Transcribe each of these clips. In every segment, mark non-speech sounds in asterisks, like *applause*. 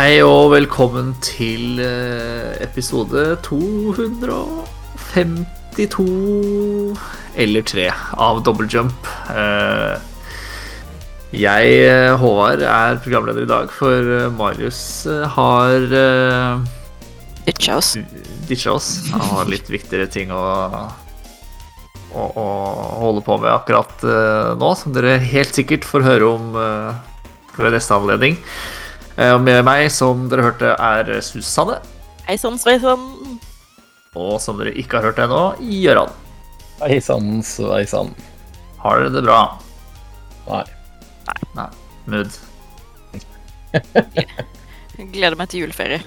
Hei og velkommen til eh, episode 252 eller 3 av Double Jump. Eh, Jeg, eh, Håvard, er programleder i dag, for Marius har Ditcha oss. ditcha oss. Han har litt viktigere ting å, å, å holde på med akkurat nå, som dere helt sikkert får høre om ved neste anledning. Eh, Og med meg, som dere hørte, er Susanne. Hei sann, sveisann. Og som dere ikke har hørt ennå, Gøran. Hei sann, sveisann. Har dere det bra? Nei. Nei. Mood. *laughs* Gleder meg til juleferie.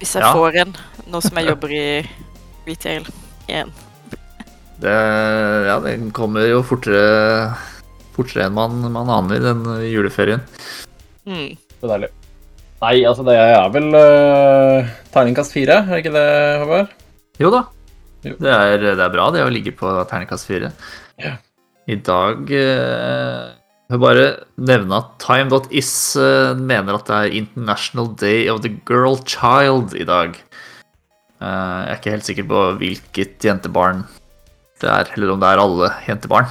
Hvis jeg Ja. får en, nå som jeg jobber i retail igjen. Det, ja, den kommer jo fortere, fortere enn man, man aner, den juleferien. Mm. Det er deilig. Nei, altså det er vel uh, terningkast fire, er ikke det, Håvard? Jo da. Jo. Det er, det er bra, det å ligge på terningkast fire. Ja. I dag uh, Jeg vil bare nevne at Time.is uh, mener at det er International Day of the Girl Child i dag. Uh, jeg er ikke helt sikker på hvilket jentebarn det er, eller om det er alle jentebarn.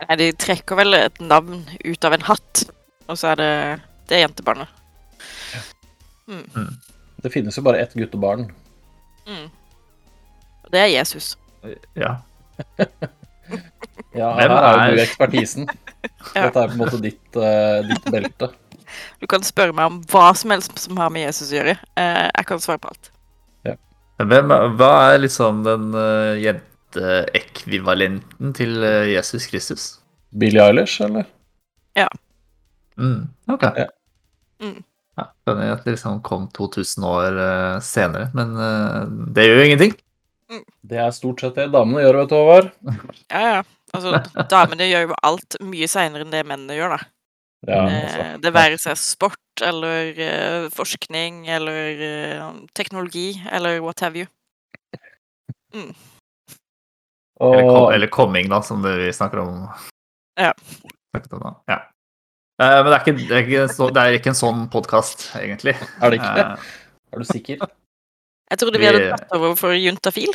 Nei, de trekker vel et navn ut av en hatt, og så er det det er jentebarnet. Det finnes jo bare ett guttebarn. Mm. Og det er Jesus. Ja. *laughs* Ja, her er jo du ekspertisen. *laughs* Ja. Dette er på en måte ditt, uh, ditt belte. Du kan spørre meg om hva som helst som har med Jesus å gjøre. Uh, jeg kan svare på alt. Hvem, hva er liksom den uh, jenteekvivalenten til Jesus Kristus? Billie Eilish, eller? Mm, ok. Ja. Mm. Ja, skjønner at det liksom kom 2000 år eh, senere, men eh, det gjør jo ingenting. Det er stort sett det damene gjør, vet du, Håvard. *laughs* Ja, ja. Altså, damene gjør jo alt mye seinere enn det mennene gjør, da. Ja, Eh, altså. Det være seg sport eller forskning eller teknologi eller what have you. Eller, kom, eller coming, da, som det vi snakker om. Ja. Snakket om da. ja. Eh, men det er, ikke, det, er ikke, en så- det er ikke en sånn podkast, egentlig. er det ikke det? Eh, Er du sikker? Jeg trodde vi hadde tatt over for juntafil.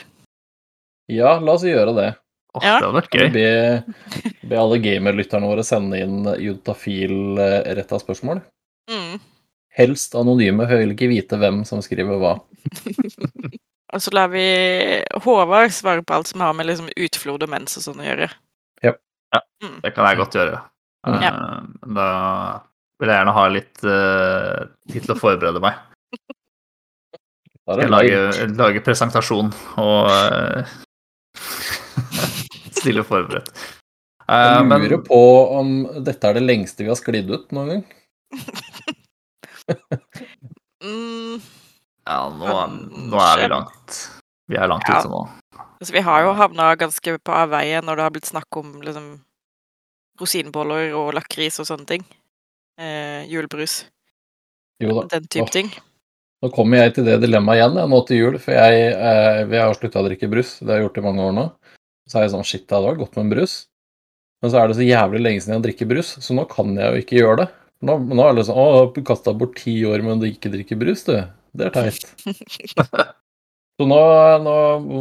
Ja, la oss gjøre det. åh, Ja. Det hadde vært vi gøy. be, be alle gamerlytterne våre sende inn juntafil-retta spørsmål? Mm. Helst anonyme, for jeg vil ikke vite hvem som skriver hva. *laughs* Og så lar vi Håvard svare på alt som har med liksom utflod og mens og sånn å gjøre. Ja, Det kan jeg godt gjøre. Eh, Ja. Da vil jeg gjerne ha litt uh, tid til å forberede meg. Skal lager, lager presentasjon og uh, *laughs* stille forberedt. Uh, Jeg men lurer på om dette er det lengste vi har sklidd ut noen gang. *laughs* Mm. ja, nå, nå er vi langt. Vi er langt Ja. ute nå. Altså, vi har jo havna ganske på avveie når det har blitt snakk om liksom rosinboller og lakris og sånne ting. Eh, julebrus. Jo da. Den type Åh. ting. Nå kommer jeg til det dilemmaet igjen jeg, nå til jul, for jeg, eh, jeg har slutta å drikke brus. Det har jeg gjort i mange år nå. Så er jeg sånn shit, det hadde vært godt med en brus. Men så er det så jævlig lenge siden jeg drikker brus, så nå kan jeg jo ikke gjøre det. Nå, nå er det sånn Å, du kasta bort ti år med å ikke drikke brus, du. Det er teit. *laughs* Så nå, nå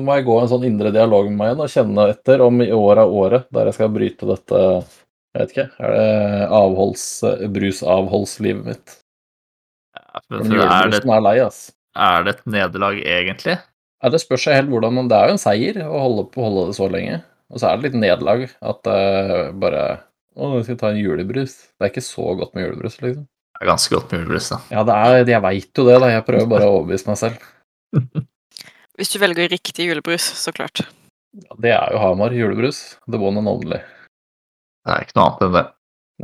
må jeg gå en sånn indre dialog med meg igjen og kjenne etter om i år er året der jeg skal bryte dette Jeg vet ikke. Er det avholds, brusavholdslivet mitt? Men Men er, det, er lei, ass. er det et nederlag, egentlig? Ja, det spørs helt hvordan man Det er jo en seier å holde på holde det så lenge. Og så er det litt nederlag at uh, bare Å, vi skal ta en julebrus. Det er ikke så godt med julebrus, liksom. Det er ganske godt med julebrus, da. Ja, det er Jeg veit jo det, da. Jeg prøver bare å overbevise meg selv. Hvis du velger riktig julebrus, så klart. Ja, det er jo Hamar julebrus. The one and only. Det er ikke noe annet enn det.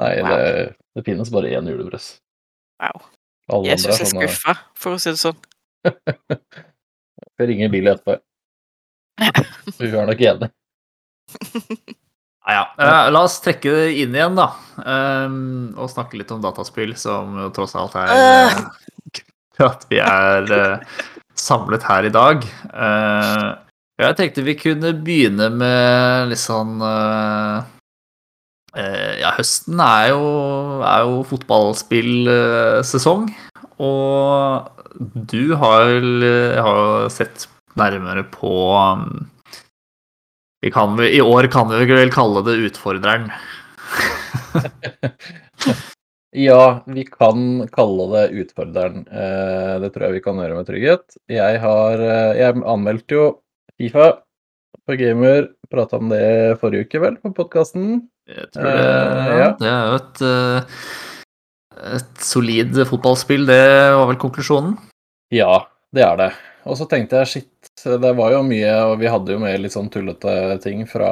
Nei, Wow. det, det finnes bare én julebrus. Wow. Alle jeg er er sånne skuffa, for å si det sånn. *laughs* Jeg ringer Billy etterpå. *laughs* Vi er nok enig. *laughs* Ja, ja. Eh, la oss trekke det inn igjen, da. ehm, og snakke litt om dataspill, som jo tross alt er eh, at vi er eh, samlet her i dag. Eh, jeg tenkte vi kunne begynne med litt sånn ja, høsten er jo, er jo fotballspillsesong. Og du har har jo sett nærmere på um, kan, I år kan vi vel kalle det Utfordreren. *laughs* Ja, vi kan kalle det Utfordreren. Eh, det tror jeg vi kan gjøre med trygghet. Jeg har eh, Jeg anmeldte jo Fifa på Gamer. Prata om det forrige uke, vel, på podkasten. Jeg tror det, Eh, ja, det er jo et, eh, et solid fotballspill, det var vel konklusjonen. Ja, det er det. Og så tenkte jeg shit, det var jo mye, og vi hadde jo med litt sånn tullete ting fra,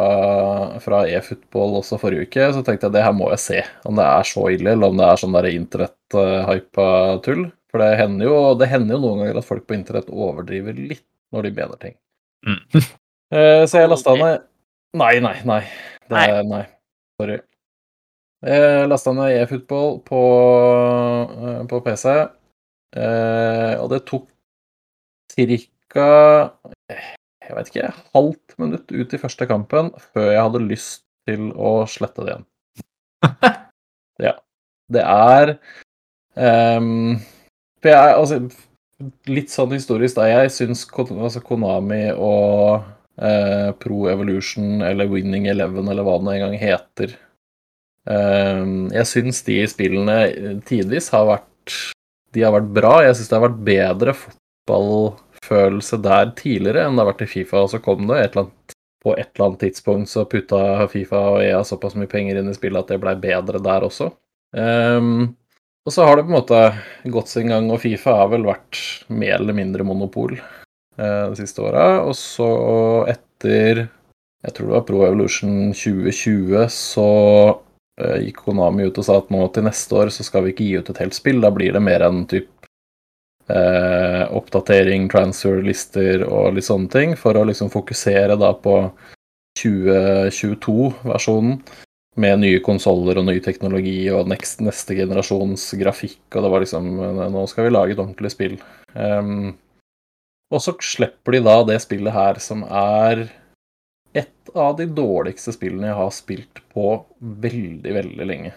fra e-football også forrige uke, så tenkte jeg det her må jeg se. Om det er så ille, eller om det er sånn internett-hypa tull. For det hender, jo, det hender jo noen ganger at folk på internett overdriver litt når de mener ting. Mm. Eh, så jeg lasta ned Nei, nei, nei. Det nei. nei. Sorry. Jeg lasta ned e-football på, eh, på PC, eh, og det tok ca. Jeg vet ikke, halvt minutt ut i første kampen før jeg hadde lyst til å slette det igjen. *laughs* Ja. Det er um, jeg altså, Litt sånn historisk, da. Jeg syns altså Konami og eh, Pro Evolution eller Winning Eleven eller hva det en gang heter Eh, Jeg syns de spillene tidvis har vært De har vært bra. Jeg syns det har vært bedre fotballfølelse der tidligere enn det har vært i Fifa. Og så kom det et eller annet på et eller annet tidspunkt så putta Fifa og EA såpass mye penger inn i spillet at det blei bedre der også. Um, og så har det på en måte gått sin gang, og Fifa har vel vært mer eller mindre monopol de siste åra. Og så etter jeg tror det var Pro Evolution 2020, så eh, gikk Konami ut og sa at nå til neste år så skal vi ikke gi ut et helt spill. Da blir det mer enn type eh, oppdatering, transfer-lister og litt sånne ting, for å liksom fokusere da på 2022-versjonen med nye konsoller og ny teknologi og next, neste generasjons grafikk, og det var liksom Nå skal vi lage et ordentlig spill. Ehm, og så slipper de da det spillet her, som er et av de dårligste spillene jeg har spilt på veldig, veldig lenge.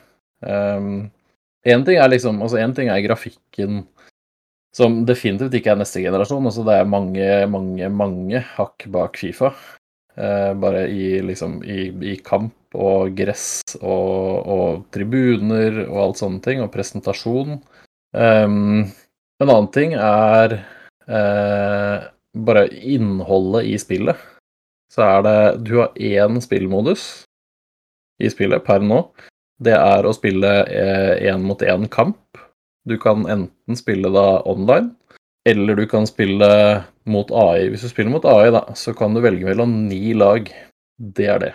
Én ting er liksom Altså, én ting er grafikken som definitivt ikke er neste generasjon. Altså det er mange, mange, mange hakk bak Fifa. Uh, bare i liksom i, i kamp og gress og, og tribuner og alt sånne ting, og presentasjon. Um, en annen ting er bare innholdet i spillet. Så er det Du har én spillmodus i spillet per nå. Det er å spille én mot én kamp. Du kan enten spille da online, eller du kan spille mot AI. Hvis du spiller mot AI, da, så kan du velge mellom ni lag. Det er det.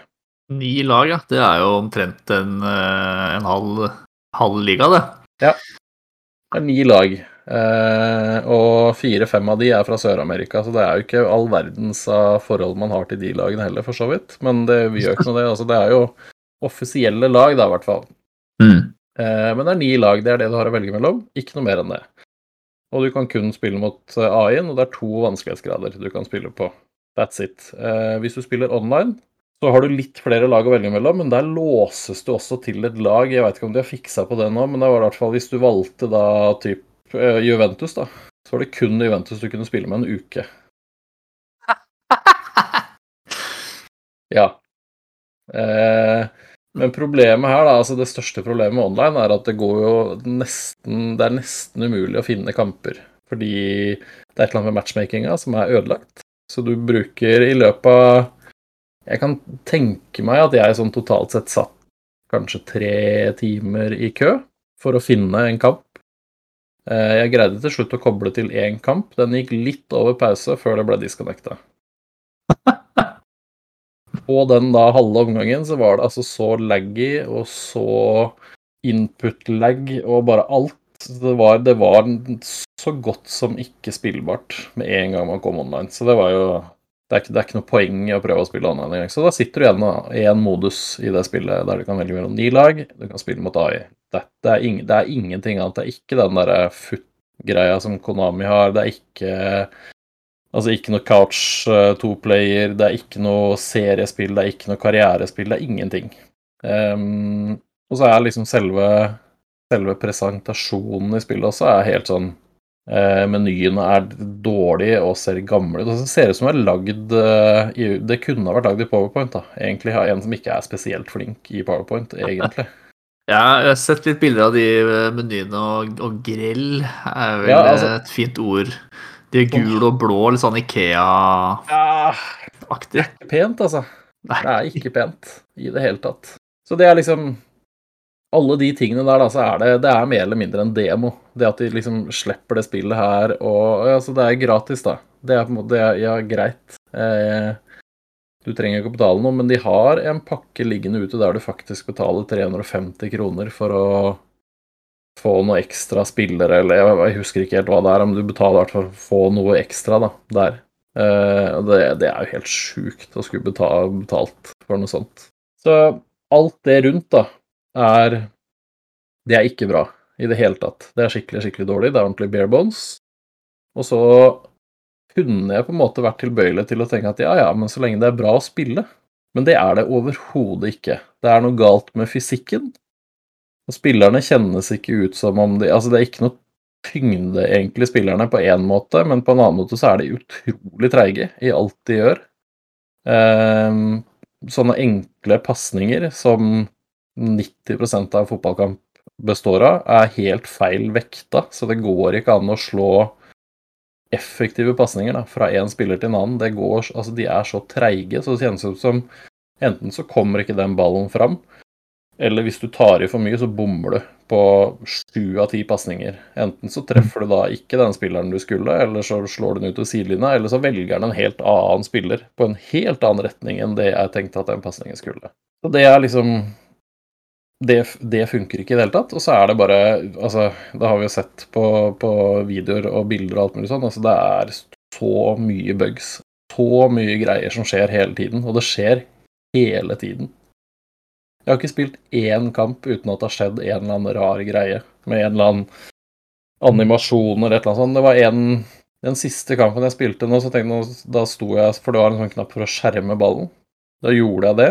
Ni lag, ja. Det er jo omtrent en, eh, en halv, halv liga, det. Ja. Det er ni lag. Eh, og fire-fem av de er fra Sør-Amerika, så det er jo ikke all verdens av forhold man har til de lagene heller, for så vidt. Men det vi gjør ikke noe det. Altså, det er jo offisielle lag, da, i hvert fall. Eh, men det er ni lag, det er det du har å velge mellom. Ikke noe mer enn det. Og du kan kun spille mot eh, AI-en, og det er to vanskelighetsgrader du kan spille på. That's it. Eh, hvis du spiller online, så har du litt flere lag å velge mellom, men der låses du også til et lag. Jeg vet ikke om de har fiksa på det nå, men det var i hvert fall hvis du valgte da typ Juventus, da, så var det kun Juventus du kunne spille med en uke. *laughs* Ja. Eh, men problemet her, da, altså det største problemet med online, er at det går jo nesten Det er nesten umulig å finne kamper. Fordi det er et eller annet med matchmakinga som er ødelagt. Så du bruker i løpet av Jeg kan tenke meg at jeg sånn totalt sett satt kanskje tre timer i kø for å finne en kamp. Eh, Jeg greide til slutt å koble til én kamp. Den gikk litt over pause før det ble disconnecta. *laughs* På den da halve omgangen så var det altså så laggy og så input-lag og bare alt. Det var, det var så godt som ikke spillbart med en gang man kom online. Så det var jo Det er ikke, det er ikke noe poeng i å prøve å spille online engang. Så da sitter du igjen med én modus i det spillet der du kan velge mellom ni lag. Du kan spille mot AI. Det, det, er, ing, det er ingenting annet. Det er ikke den derre FUT-greia som Konami har. Det er ikke Altså ikke noe couch uh, to player, det er ikke noe seriespill, det er ikke noe karrierespill, det er ingenting. Um, og så er liksom selve, selve presentasjonen i spillet også er helt sånn uh, Menyene er dårlige og ser gamle ut. Det ser ut som det er lagd uh, Det kunne ha vært lagd i Powerpoint, da. Egentlig har en som ikke er spesielt flink i Powerpoint, egentlig. Ja, jeg har sett litt bilder av de eh, menyene, og, og grell er vel Ja, altså- et fint ord. De er gule og blå, litt sånn Ikea-aktig. Ja, ikke pent, altså. Nei. Det er ikke pent i det hele tatt. Så det er liksom Alle de tingene der, da, så er det, det er mer eller mindre en demo. Det at de liksom slipper det spillet her, og altså, det er gratis, da. Det er på en måte det er, Ja, greit. Eh, du trenger ikke å betale noe, men de har en pakke liggende ute der du faktisk betaler 350 kroner for å få noe ekstra spillere, eller jeg, husker ikke helt hva det er, men du betaler i hvert fall for å få noe ekstra da, der. Eh, det, det er jo helt sjukt å skulle betale, betalt for noe sånt. Så alt det rundt, da, er Det er ikke bra i det hele tatt. Det er skikkelig, skikkelig dårlig. Det er ordentlig bare bones. Og så kunne jeg på en måte vært tilbøyelig til å tenke at ja, ja, men så lenge det er bra å spille. Men det er det overhodet ikke. Det er noe galt med fysikken. Og spillerne kjennes ikke ut som om de Altså, det er ikke noe tyngde, egentlig, spillerne, på én måte, men på en annen måte så er de utrolig treige i alt de gjør. Ehm, sånne enkle pasninger som 90% av fotballkamp består av, er helt feil vekta, så det går ikke an å slå effektive pasninger fra én spiller til en annen. Det går, altså De er så treige, så det kjennes ut som enten så kommer ikke den ballen fram, eller hvis du tar i for mye, så bommer du på sju av ti pasninger. Enten så treffer du da ikke den spilleren du skulle, eller så slår du den ut til sidelinja, eller så velger den en helt annen spiller på en helt annen retning enn det jeg tenkte at den pasningen skulle. Så det er liksom det, det funker ikke i det hele tatt. Og så er det bare altså, Det har vi jo sett på, på videoer og bilder og alt mulig sånn. altså Det er så mye bugs. Så mye greier som skjer hele tiden. Og det skjer hele tiden. Jeg har ikke spilt én kamp uten at det har skjedd en eller annen rar greie. Med en eller annen animasjon eller et eller annet sånt. Det var en Den siste kampen jeg spilte nå, så tenkte jeg, da sto jeg For det var en sånn knapp for å skjerme ballen. Da gjorde jeg det.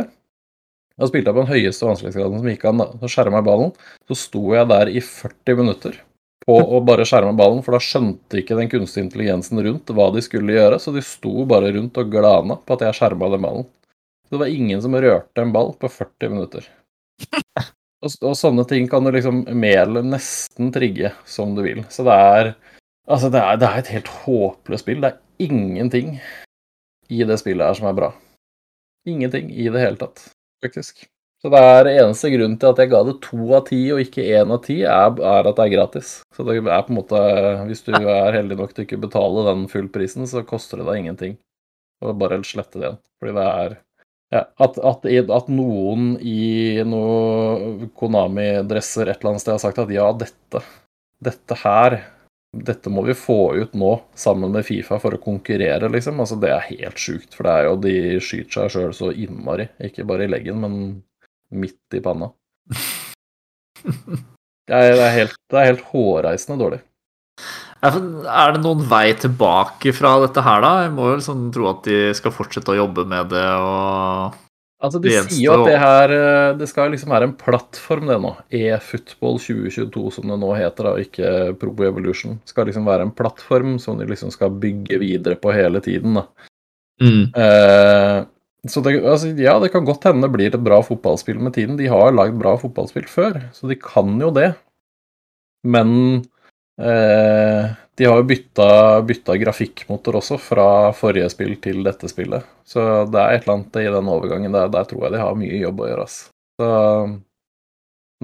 Da spilte på den høyeste vanskelighetsgraden som gikk an. da. Så skjerma jeg ballen. Så sto jeg der i 40 minutter på *laughs* å bare skjerme ballen, for da skjønte ikke den kunstige intelligensen rundt hva de skulle gjøre, så de sto bare rundt og glana på at jeg skjerma den ballen. Så det var ingen som rørte en ball på 40 minutter. *laughs* Og, og sånne ting kan du liksom eller nesten trigge som du vil. Så det er Altså, det er, det er et helt håpløst spill. Det er ingenting i det spillet her som er bra. Ingenting i det hele tatt faktisk. Så det er eneste grunnen til at jeg ga det to av ti og ikke én av ti, er, er, at det er gratis. Så det er på en måte Hvis du er heldig nok til ikke betale den fullprisen, så koster det deg ingenting. Og bare slette det igjen. Fordi det er ja, at, at, at, noen i noe Konami-dresser et eller annet sted har sagt at ja, dette, dette her dette må vi få ut nå, sammen med Fifa, for å konkurrere, liksom. Altså, det er helt sjukt, for det er jo de skyter seg sjøl så innmari. Ikke bare i leggen, men midt i panna. *laughs* Det er, det er, helt, det er helt hårreisende dårlig. Er det noen vei tilbake fra dette her, da? Jeg må jo liksom tro at de skal fortsette å jobbe med det og Altså, De sier jo at det her Det skal liksom være en plattform, det nå. E-football 2022, som det nå heter, da, ikke Pro Evolution. Skal liksom være en plattform som de liksom skal bygge videre på hele tiden, da. Mm. Eh, så det, altså, ja, det kan godt hende det blir et bra fotballspill med tiden. De har lagd bra fotballspill før, så de kan jo det. Men eh, de har jo bytta, bytta, grafikkmotor også, fra forrige spill til dette spillet. Så det er et eller annet i den overgangen der, der tror jeg de har mye jobb å gjøre. ass. Så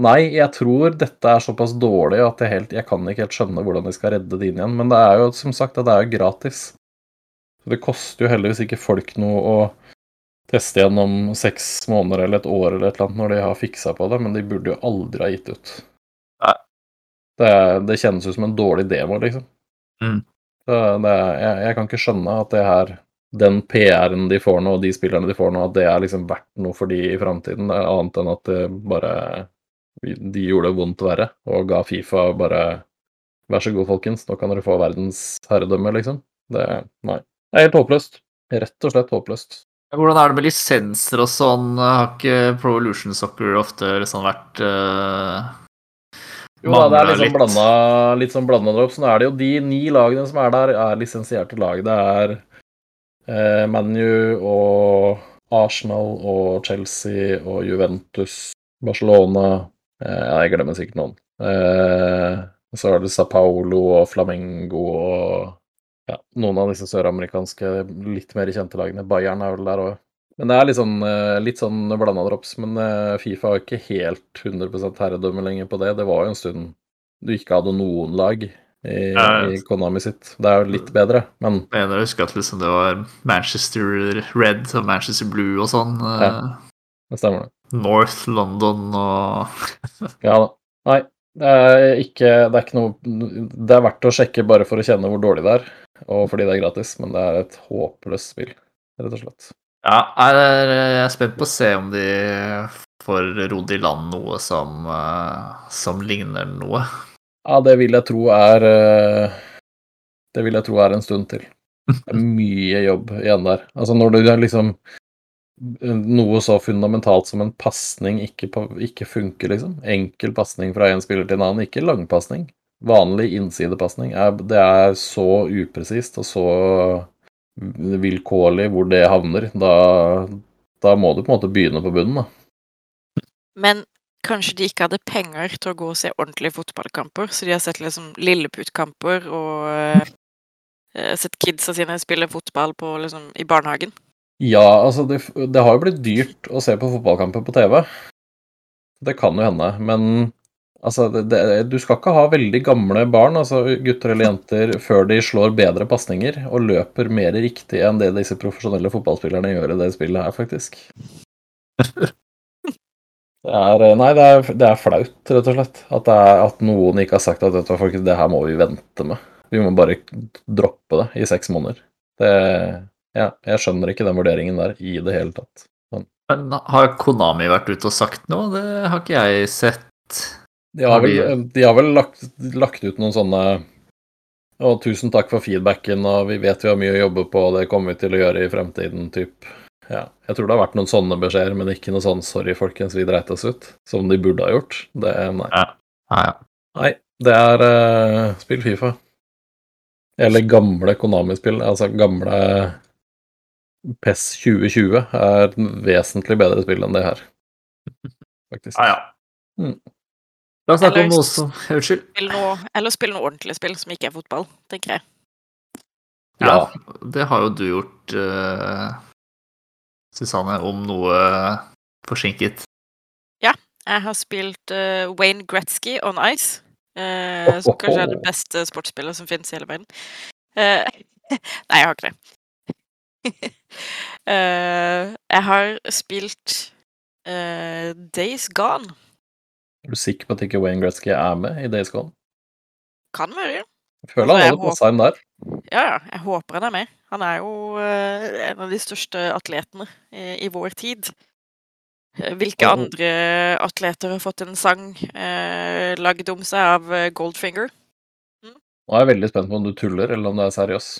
Nei, jeg tror dette er såpass dårlig at jeg, helt, jeg kan ikke helt skjønne hvordan de skal redde det inn igjen. Men det er jo som sagt det er jo gratis. Så det koster jo heldigvis ikke folk noe å teste gjennom seks måneder eller et år eller et eller annet når de har fiksa på det, men de burde jo aldri ha gitt ut. Nei. Det, det kjennes ut som en dårlig demo, liksom. Mm. Det, jeg, jeg, kan ikke skjønne at det her den PR-en de får nå, og de spillerne de får nå, at det er liksom verdt noe for de i framtiden. Annet enn at det bare De gjorde det vondt verre og ga Fifa bare Vær så god, folkens, nå kan dere få verdens herredømme, liksom. Det Nei. Det er helt håpløst. Rett og slett håpløst. Hvordan er det med lisenser og sånn? Har ikke Pro Evolution Soccer ofte liksom vært uh, Jo da, det er sånn blanda, litt sånn blanda drops. Nå er det jo. De ni lagene som er der, er lisensierte lag. Det er eh, ManU og Arsenal og Chelsea og Juventus, Barcelona eh, Jeg glemmer sikkert noen. Eh, så er det Sa Paolo og Flamengo og ja, noen av disse søramerikanske litt mer kjente lagene. Bayern er vel der òg. Men det er litt sånn, eh, litt sånn blanda drops. Men eh, Fifa har ikke helt 100% herredømme lenger på det. Det var jo en stund du ikke hadde noen lag i, i Konami sitt. Det er jo litt bedre, men Jeg mener å huske at liksom det var Manchester Red og Manchester Blue og sånn. Ja, det stemmer det. North London og *laughs* Ja da. Nei, det er ikke Det er ikke noe Det er verdt å sjekke bare for å kjenne hvor dårlig det er og fordi det er gratis, men det er et håpløst spill, rett og slett. Ja, jeg er spent på å se om de får rodd i land noe som, eh, som ligner noe. Ja, det vil jeg tro er eh, Det vil jeg tro er en stund til. *laughs* Det er mye jobb igjen der. Altså, når du liksom noe så fundamentalt som en pasning ikke, ikke, funker, liksom. Enkel pasning fra en spiller til en annen, ikke langpasning vanlig innsidepasning. Det er så upresist og så vilkårlig hvor det havner. Da, da, må du på en måte begynne på bunnen, da. Men kanskje de ikke hadde penger til å gå og se ordentlige fotballkamper, så de har sett liksom lilleputtkamper og uh, sett kidsa sine spille fotball på, liksom, i barnehagen? Ja, altså det, det har jo blitt dyrt å se på fotballkamper på TV. Det kan jo hende, men Altså, det, det, du skal ikke ha veldig gamle barn, altså gutter eller jenter, før de slår bedre pasninger og løper mer riktig enn det disse profesjonelle fotballspillerne gjør i det spillet her, faktisk. *laughs* Det er, nei, det er, det er flaut, rett og slett. At, er, at noen ikke har sagt at dette, folk, det her må vi vente med. Vi må bare droppe det i seks måneder. Det, ja, jeg skjønner ikke den vurderingen der i det hele tatt. Men, Men har Konami vært ute og sagt noe? Det har ikke jeg sett. De har vel, de har vel lagt, lagt, ut noen sånne Og tusen takk for feedbacken, og vi vet vi har mye å jobbe på, og det kommer vi til å gjøre i fremtiden, typ. Ja. Jeg tror det har vært noen sånne beskjeder, men ikke noe sånn 'sorry, folkens, vi dreit oss ut', som de burde ha gjort. Det Nei. Ja. Ja, ja. Nei, det er uh, spill Fifa. Eller gamle Konami-spill. Altså gamle PES 2020 er vesentlig bedre spill enn det her. Faktisk. Ja, ja. Mm. La oss snakke om noe som Unnskyld. Eller spille noe ordentlig spill som ikke er fotball, tenker jeg. Ja, det har jo du gjort, uh, Susanne, om noe forsinket. Ja, jeg har spilt uh, Wayne Gretzky on Ice. Uh, som kanskje er det beste sportsspillet som finnes i hele verden. Uh, *laughs* nei, jeg har ikke det. *laughs* jeg har spilt Days Gone. Er du sikker på at ikke Wayne Gretzky er med i Days Gone? Kan være. Jeg føler han hadde på inn der. Ja, ja. Jeg håper han er med. Han er jo uh, en av de største atletene i, vår tid. Eh, hvilke andre atleter har fått en sang uh, lagd om seg av Goldfinger? Mm? Nå er jeg veldig spent på om du tuller, eller om du er seriøs.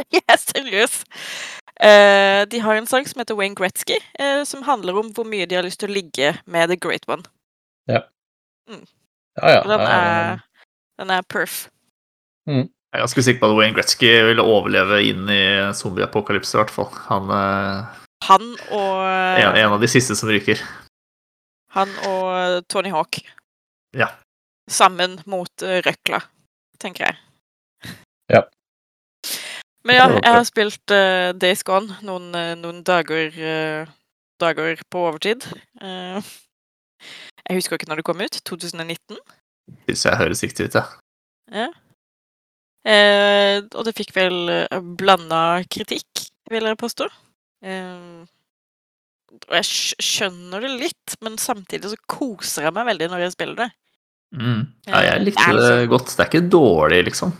*laughs* Jeg er seriøs. De har en sang som heter Wayne Gretzky, som handler om hvor mye de har lyst til å ligge med The Great One. Ja. Mm. Ja, ja. Den er, den er perf. Mm. Jeg er ganske sikker på at Wayne Gretzky vil overleve inn i zombieapokalypse, i hvert fall. Han, eh, han og en, en, av de siste som ryker. Han og Tony Hawk. Ja. Sammen mot uh, røkla, tenker jeg. Ja. Men ja, jeg har spilt uh, Days Gone noen, noen dager, uh, dager på overtid. Uh, jeg husker ikke når det kom ut. 2019? Syns jeg høres riktig ut, ja. ja. Eh, og det fikk vel eh, blanda kritikk, vil jeg påstå. Eh, og jeg skjønner det litt, men samtidig så koser jeg meg veldig når jeg spiller det. Mm. Ja, jeg eh, likte det, liksom... det, godt. Det er ikke dårlig, liksom.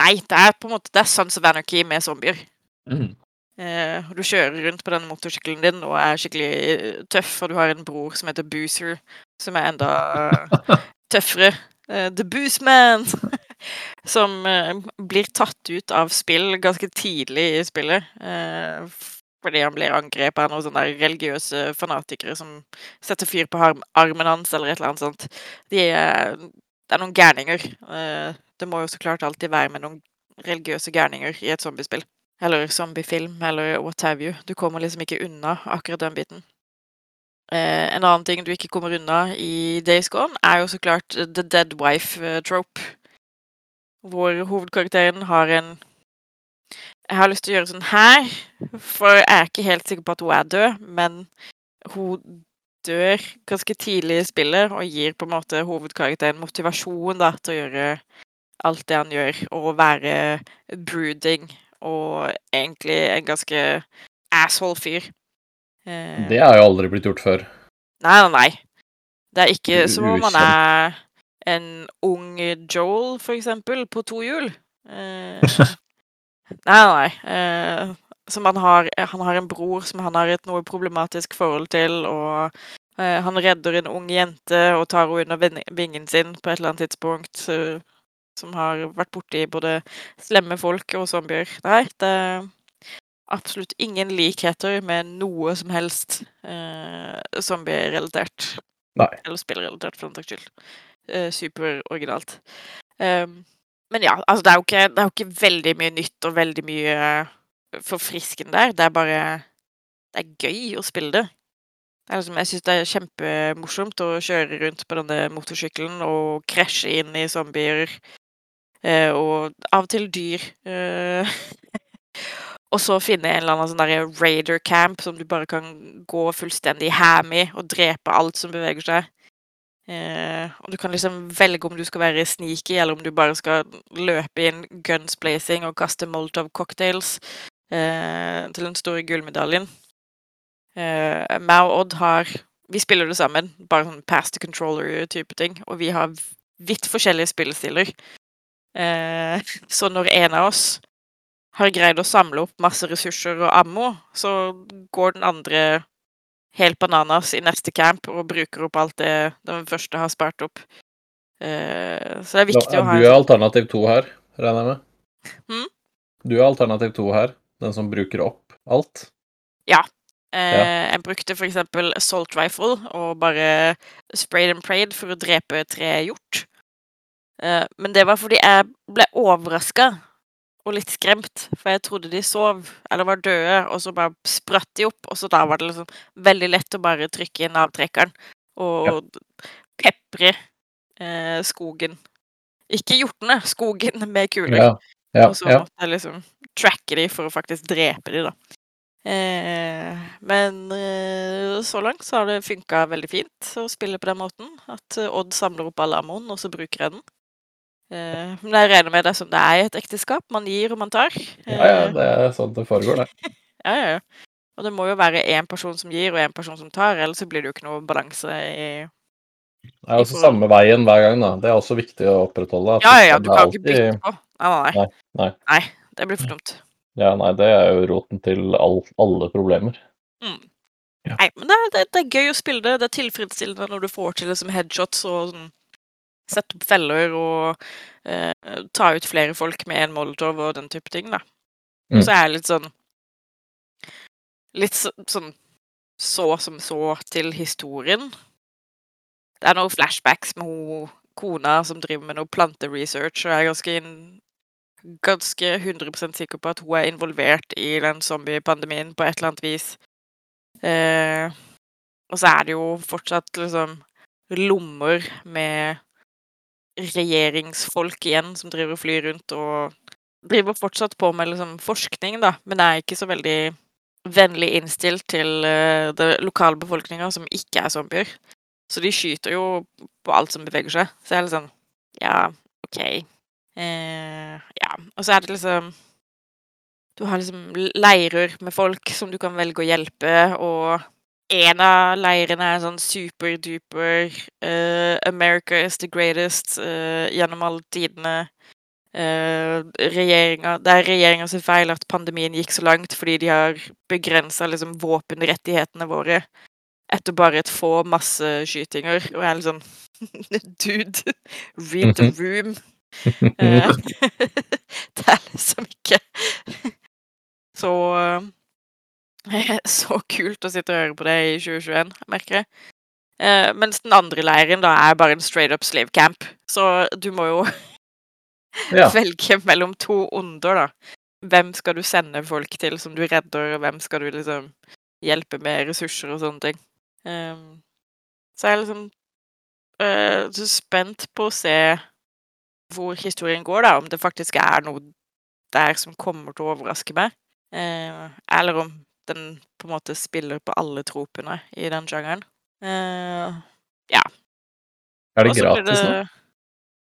Nei, det er på en måte Det er Sons of Anarchy med zombier. Mm. Eh, du kjører rundt på den motorsykkelen din og er skikkelig eh, tøff, og du har en bror som heter Boozer, som er enda *laughs* tøffere. Eh, The Booze Man! *laughs* som eh, blir tatt ut av spill ganske tidlig i spillet. Fordi han blir angrepet av noen sånne religiøse fanatikere som setter fyr på armen hans, eller et eller annet sånt. De er, det er noen gærninger. Eh, Det må jo så klart alltid være med noen religiøse gærninger i et zombiespill. Eller zombiefilm, eller what have you. Du kommer liksom ikke unna akkurat den biten. Eh, en annen ting du ikke kommer unna i Days Gone, er jo så klart the dead wife-trope. Hvor hovedkarakteren har en Jeg har lyst til å gjøre sånn her, for jeg er ikke helt sikker på at hun er død, men hun dør ganske tidlig i spillet og gir på en måte hovedkarakteren motivasjon da, til å gjøre alt det han gjør, og være brooding og egentlig en ganske asshole fyr. Eh, Det har jo aldri blitt gjort før. Nei, nei, nei. Det er ikke som om man er en ung Joel, for eksempel, på to hjul. Eh, *laughs* nei, nei. Eh, som han har Han har en bror som han har et noe problematisk forhold til, og eh, han redder en ung jente og tar henne under vingen sin på et eller annet tidspunkt. Som har vært borti både slemme folk og zombier. Nei, det er absolutt ingen likheter med noe som helst eh, zombie-relatert. Eller spillrelatert, for den saks skyld. Eh, Superoriginalt. Eh, men ja, altså det er, ikke, det er jo ikke veldig mye nytt og veldig mye forfriskende der. Det er bare Det er gøy å spille det. Det er liksom, jeg syns det er kjempemorsomt å kjøre rundt på denne motorsykkelen og krasje inn i zombier. Eh, og av og til dyr. Eh, *laughs* og så finne en eller annen sånn raider camp som du bare kan gå fullstendig ham i og drepe alt som beveger seg. Eh, og du kan liksom velge om du skal være sneaky, eller om du bare skal løpe inn guns blazing og kaste molotov cocktails til den store gullmedaljen. Eh, meg og Odd har Vi spiller det sammen, bare sånn pass the controller-type ting. Og vi har vidt forskjellige spillestiler. Eh, så når en av oss har greid å samle opp masse ressurser og ammo, så går den andre helt bananas i neste camp og bruker opp alt det den første har spart opp. Eh, så det er viktig viktig å ha du er alternativ to her, regner jeg med? Hmm? Du er alternativ to her, den som bruker opp alt? Eh, Jeg brukte for eksempel assault rifle og bare sprayed and prayed for å drepe tre hjort. Eh, men det var fordi jeg ble overraska og litt skremt, for jeg trodde de sov eller var døde, og så bare spratt de opp, og så da var det liksom veldig lett å bare trykke inn avtrekkeren og pepre eh, skogen. Ikke hjortene, skogen med kuler. Ja. ja, Og så måtte jeg liksom tracke de for å faktisk drepe de, da. Eh, men eh, så langt så har det funka veldig fint å spille på den måten. At eh, Odd samler opp all ammoen, og så bruker jeg den. Eh, men jeg regner med det som det er i et ekteskap. Man gir og man tar. ja, ja, Eh, det er sånn det foregår, det. *laughs* ja, ja, ja. Og det må jo være én person som gir, og én person som tar, ellers så blir det jo ikke noe balanse i Det er også samme veien hver gang, da. Det er også viktig å opprettholde. Ja, ja, ja, du kan kan ikke bytte på. Nei, nei, Nei, nei. Det blir for dumt. Ja, nei, det er jo roten til all, alle problemer. Mm. Ja. Nei, men det er, det, er- det er gøy å spille det. Det er tilfredsstillende når du får til liksom headshots og sånn Sette opp feller og eh, ta ut flere folk med en molotov og den type ting, da. Mm. Så er jeg litt sånn Litt så, sånn så som så til historien. Det er noen flashbacks med hun kona som driver med noe planteresearch, og jeg er ganske, ganske 100 sikker på at hun er involvert i den zombiepandemien på et eller annet vis. Eh, og så er det jo fortsatt liksom lommer med regjeringsfolk igjen som driver og flyr rundt og driver fortsatt på med liksom forskning, da, men er ikke så veldig vennlig innstilt til uh, det lokalbefolkninga som ikke er zombier. Så de skyter jo på alt som beveger seg. Så jeg er litt sånn Ja, OK. Eh, ja. Og så er det liksom Du har liksom leirer med folk som du kan velge å hjelpe, og en av leirene er sånn superduper uh, America is the greatest uh, gjennom alle tidene. Uh, regjeringa, det er regjeringa sin feil at pandemien gikk så langt fordi de har begrensa liksom, våpenrettighetene våre etter bare et få masseskytinger. Og jeg er litt sånn *laughs* Dude, read the room. Uh, *laughs* *laughs* det er liksom ikke Så *laughs* Så kult å sitte og høre på det i 2021, merker jeg. Eh, mens den andre leiren da er bare en straight up slave camp. Så du må jo *laughs* Ja. velge mellom to onder, da. Hvem skal du sende folk til som du redder, og hvem skal du liksom hjelpe med ressurser og sånne ting. Ehm, så jeg er liksom eh, så spent på å se hvor historien går, da. Om det faktisk er noe der som kommer til å overraske meg. Eh, eller om den på en måte spiller på alle tropene i den sjangeren. Ja. Er det Også gratis det... nå,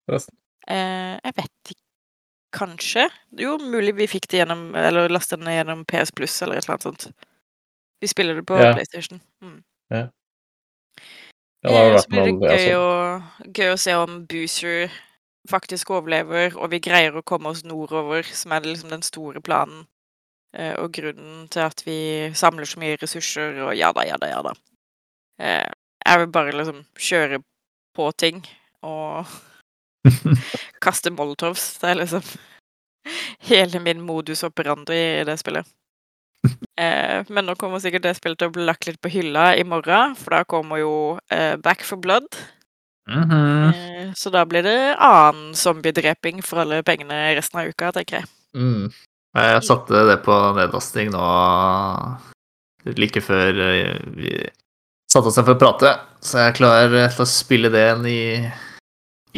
forresten? Uh, jeg vet ikke. Kanskje? Jo, mulig vi fikk det gjennom Eller lastet den gjennom PS Pluss eller et eller annet sånt. Vi spiller det på Ja. PlayStation. Mm. Ja, det har Eh, så blir det gøy så. å, gøy å se om Boozer faktisk overlever, og vi greier å komme oss nordover, som er liksom den store planen. Eh, og grunnen til at vi samler så mye ressurser, og ja da, ja da, ja da. Eh, jeg vil bare liksom kjøre på ting og *laughs* kaste molotovs. Det er liksom hele min modus operandi i det spillet. Eh, men nå kommer sikkert det spillet til å bli lagt litt på hylla i morgen, for da kommer jo eh, Back for Blood. Mhm. Eh, så da blir det annen zombiedreping for alle pengene resten av uka, tenker jeg. Mm. Jeg satte det på nedlasting nå like før eh, vi satte oss ned for å prate, så jeg er klar til å spille det igjen i,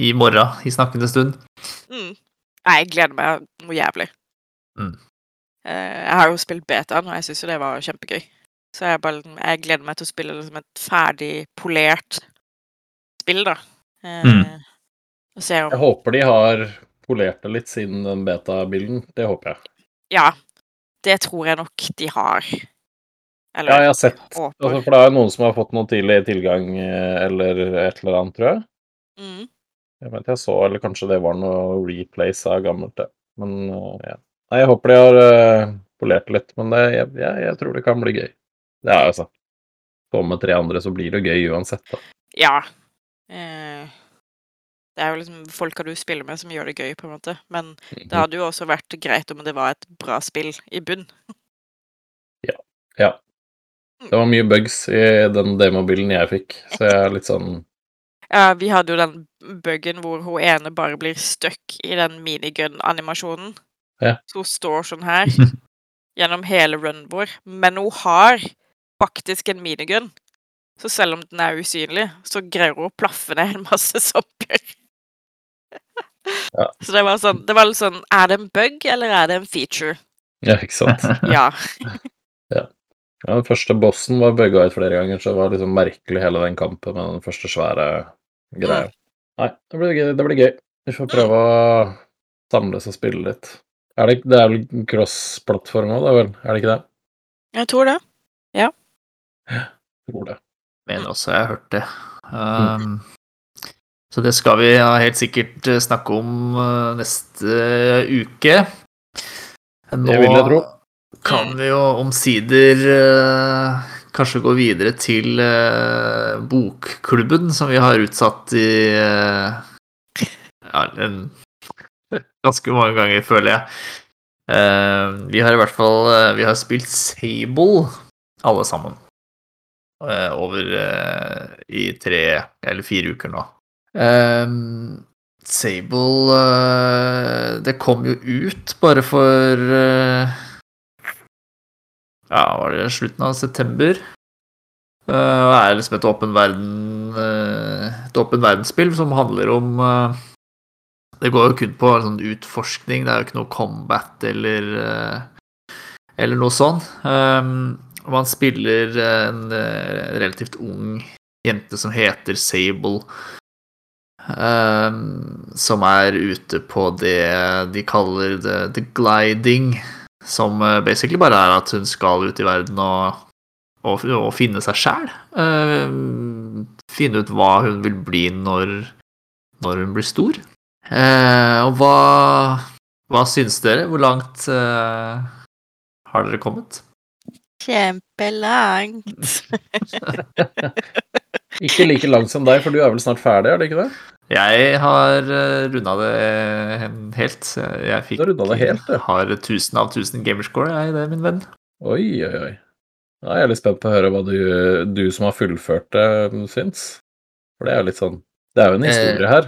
i morgen, i snakkende stund. Mm. Jeg gleder meg noe jævlig. Mm. Eh, jeg har jo spilt betaen, og jeg syns jo det var kjempegøy. Så jeg, bare, jeg gleder meg til å spille liksom et ferdig polert spill, da. Eh, Mm. Og se om Jeg håper de har polert det litt siden den beta-bilden. Det håper jeg. Ja, det tror jeg nok de har. Eller Ja, jeg har sett altså, For det er jo noen som har fått noen tidlig tilgang eh, eller et eller annet, tror jeg. Mm. Jeg vet jeg så, eller kanskje det var noe replace av gammelt, det. Men eh, ja. Nei, jeg håper de har uh, polert litt, men det, jeg, jeg, jeg tror det kan bli gøy. Det er altså Få med tre andre, så blir det gøy uansett, da. Ja. Eh, det er jo liksom folka du spiller med, som gjør det gøy, på en måte. Men det Mhm. hadde jo også vært greit om det var et bra spill i bunn. Ja. ja. Det var mye bugs i den demobilen jeg fikk, så jeg er litt sånn Ja, vi hadde jo den buggen hvor hun ene bare blir stuck i den minigun-animasjonen. Ja. Så hun står sånn her *laughs* gjennom hele runnen vår, men hun har faktisk en minigun. Så selv om den er usynlig, så greier hun å plaffe ned en masse *laughs* zombier. Ja. *laughs* Så det var sånn Det var litt sånn Er det en bug, eller er det en feature? Ja, ikke sant. *laughs* *laughs* Ja. Ja, den første bossen var bugga ut flere ganger, så det var liksom merkelig hele den kampen med den første svære greia. Nei, det blir gøy. Det blir gøy. Vi får prøve å samles og spille litt. Er det, det er vel cross-plattform òg, da vel? Er det ikke det? Jeg tror det. Ja. Jeg Tror det. Mener også jeg har hørt det. Um, så det skal vi ja, helt sikkert eh, snakke om eh, neste uke. Nå Det vil jeg tro. kan vi jo omsider eh, kanskje gå videre til eh, bokklubben, som vi har utsatt i eh, ja, en, *laughs* ganske mange ganger, føler jeg. Eh, vi har i hvert fall eh, Vi har spilt Sable, alle sammen eh, over eh, i tre eller fire uker nå. Um, Sable uh, Det kom jo ut bare for uh, Ja, var det slutten av september? Uh, det er liksom et åpen verden Et åpen verdensspill som handler om Det går jo kun på sånn utforskning, det er jo ikke noe combat eller eller noe sånn. Um, man spiller en relativt ung jente som heter Sable. Um, som er ute på det de kaller the, the gliding. Som eh, basically bare er at hun skal ut i verden og, og, og finne seg sjæl. finne ut hva hun vil bli når, når hun blir stor. Eh, og hva, hva syns dere? Hvor langt eh, har dere kommet? Kjempelangt. *laughs* *laughs* Ikke like langt som deg, for du er vel snart ferdig, er det ikke det? Jeg har uh, runda det helt. Jeg fikk, Du har det helt, ja. har 1000 av 1000 gamerscore, jeg, det, min venn. Oi, oi, oi. Da er jeg litt spent på å høre hva du, du som har fullført det, syns. For det er jo litt sånn Det er jo en historie her.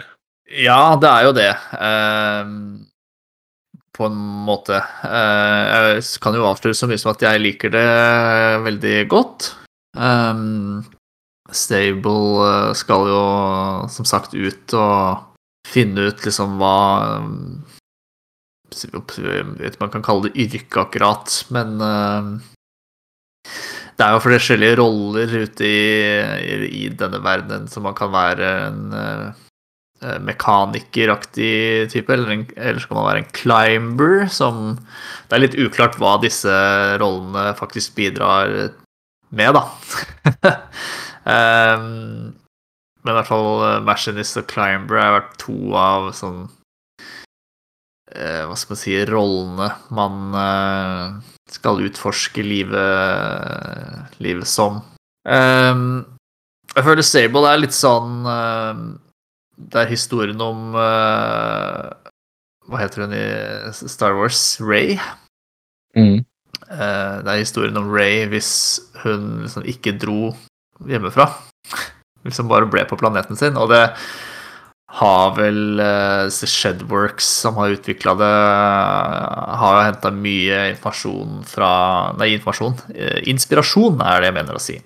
Ja, det er jo det. Ehm, på en måte. Eh, jeg kan jo avsløre så mye som at jeg liker det veldig godt. Ehm, Stable eh, skal jo som sagt ut og finne ut liksom hva Jeg vet man kan kalle det yrke akkurat, men eh, det er jo forskjellige roller ute i, i, denne verdenen, så man kan være en mekanikeraktig type, eller, en, eller så kan man være en climber, som Det er litt uklart hva disse rollene faktisk bidrar med, da. *laughs* um, men i hvert fall uh, Machinist og Climber har vært to av sånn uh, Hva skal man si Rollene man uh, skal utforske livet, livet som. Um, jeg føler Sable er litt sånn Det er historien om Hva heter hun i Star Wars? Ray? Mm. Det er historien om Ray hvis hun liksom ikke dro hjemmefra. liksom bare ble på planeten sin. Og det har vel uh, Shedworks, som har utvikla det, har jo henta mye informasjon fra Nei, informasjon. Uh, inspirasjon er det jeg mener å si.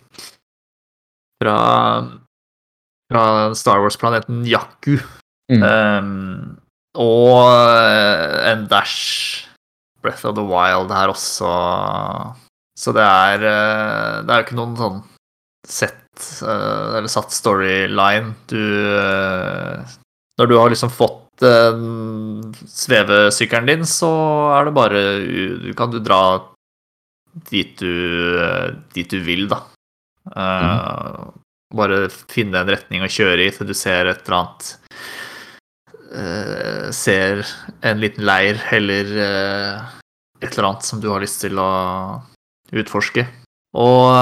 Fra, fra Star Wars-planeten Jakku. Mm. Um, og en dash Breath of the Wild her også. Så det er Det er jo ikke noen sånn sett eller satt storyline. Du Når du har liksom fått svevesykkelen din, så er det bare Du kan du dra dit du, dit du vil, da. Mm. Bare finne en retning å kjøre i til du ser et eller annet Ser en liten leir eller et eller annet som du har lyst til å utforske. Og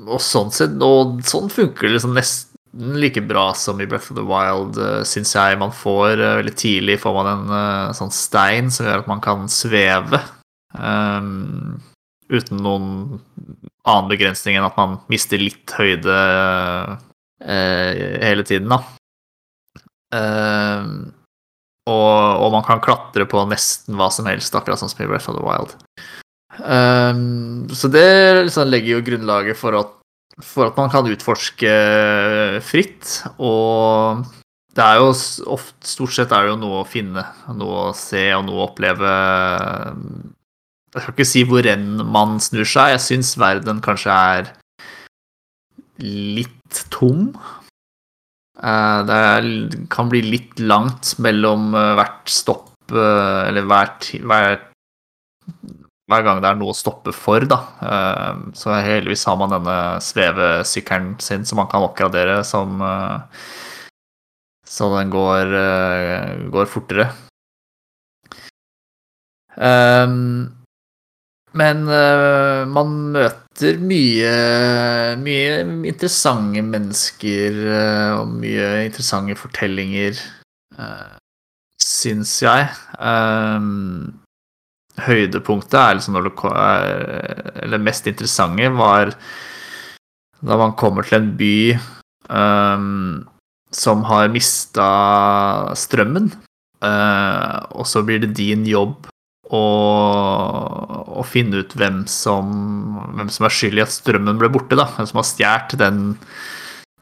og sånn sett, og sånn funker det liksom nesten like bra som i Breath of the Wild, uh, syns jeg. Man får uh, veldig tidlig får man en uh, sånn stein som gjør at man kan sveve. Um, uten noen annen begrensning enn at man mister litt høyde hele tiden, da. Ehm, og, og, man kan klatre på nesten hva som helst, akkurat sånn som i Breath of the Wild. Um, så det liksom legger jo grunnlaget for at, for at, man kan utforske fritt. Og det er jo ofte, stort sett er det jo noe å finne, noe å se og noe å oppleve. Jeg skal ikke si hvor enn man snur seg. Jeg syns verden kanskje er litt tom. Uh, det kan bli litt langt mellom uh, hvert stopp, eller hvert, hvert hver gang det er noe å stoppe for, da. Eh, så heldigvis har man denne svevesykkelen sin som man kan oppgradere som eh, Så den går, eh, går fortere. Men man møter mye, mye interessante mennesker og mye interessante fortellinger, syns jeg. Um, høydepunktet er liksom når det Eller mest interessante var da man kommer til en by um, som har mista strømmen. Uh, og så blir det din jobb å, å finne ut hvem som, hvem som er skyld i at strømmen ble borte. da, Hvem som har stjålet den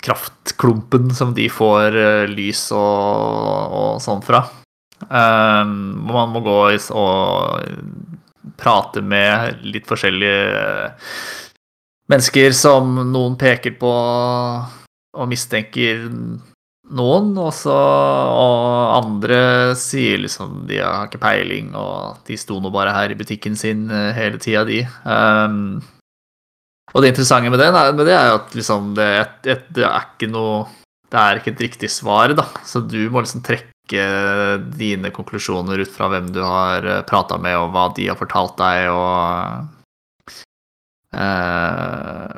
kraftklumpen som de får uh, lys og, og sånn fra. Um, man må gå og prate med litt forskjellige mennesker som noen peker på og mistenker noen, og, og andre sier liksom de har ikke peiling, og de sto nå bare her i butikken sin eh, hele tida, de. Um, og det interessante med det, med det er at liksom det, det, er ikke noe Det er ikke et riktig svar, da. Så du må liksom trekke trekke dine konklusjoner ut fra hvem du har eh, prata med, og hva de har fortalt deg, og uh,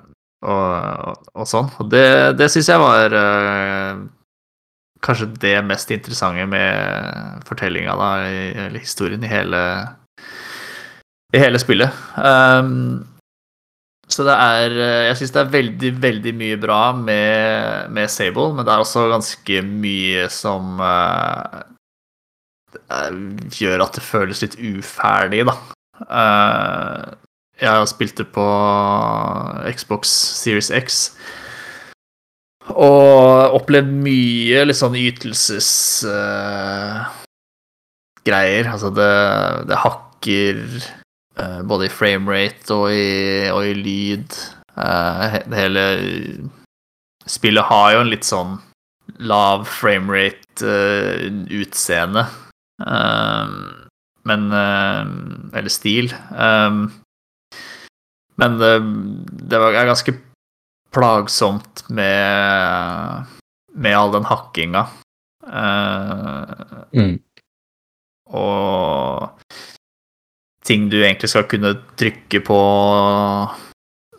og, og, sånn. Og det, det syns jeg var uh, kanskje det mest interessante med fortellinga, eller historien, i hele, i hele spillet. Um, Så det er eh, Jeg syns det er veldig, veldig mye bra med, med Sable, men det er også ganske mye som uh, gjør at det føles litt uferdig, da. Uh, jeg det på Xbox Series X. Og opplevd mye litt sånn ytelsesgreier. Uh, altså, det, det hakker både i framerate og i, og i lyd. Uh, det hele spillet har jo en litt sånn lav framerate-utseende. men Eller stil. Men det, det er ganske plagsomt med, med all den hakkinga. Mm. Og ting du egentlig skal kunne trykke på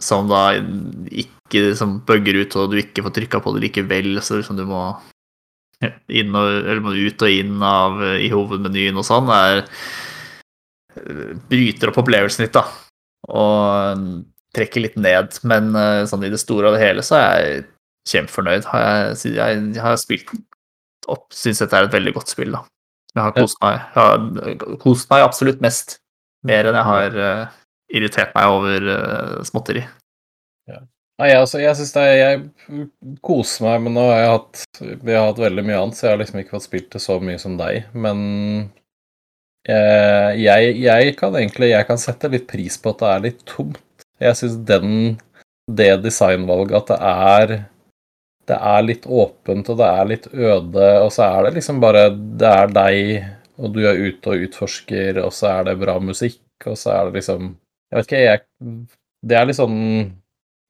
som da ikke som bugger ut, og du ikke får trykka på det likevel, så liksom du må inn og, eller må ut og inn av, i hovedmenyen og sånn, er bryter opp opplevelsen litt, da og trekker litt ned. Men eh, sånn i det store og det hele så er jeg kjempefornøyd. Har jeg, jeg, har spilt opp, syns dette er et veldig godt spill, da. Jeg har kost meg, jeg har kost meg absolutt mest. Mer enn jeg har uh, irritert meg over uh, småtteri. Ja. Nei, altså, jeg syns det Jeg koser meg, men nå har jeg hatt Vi har hatt veldig mye annet, så jeg har liksom ikke fått spilt det så mye som deg. Men Eh, jeg, jeg, kan egentlig jeg kan sette litt pris på at det er litt tomt. Jeg syns det designvalget at det er det er litt åpent, og det er litt øde, og så er det liksom bare Det er deg, og du er ute og utforsker, og så er det bra musikk, og så er det liksom Jeg vet ikke, jeg Det er litt sånn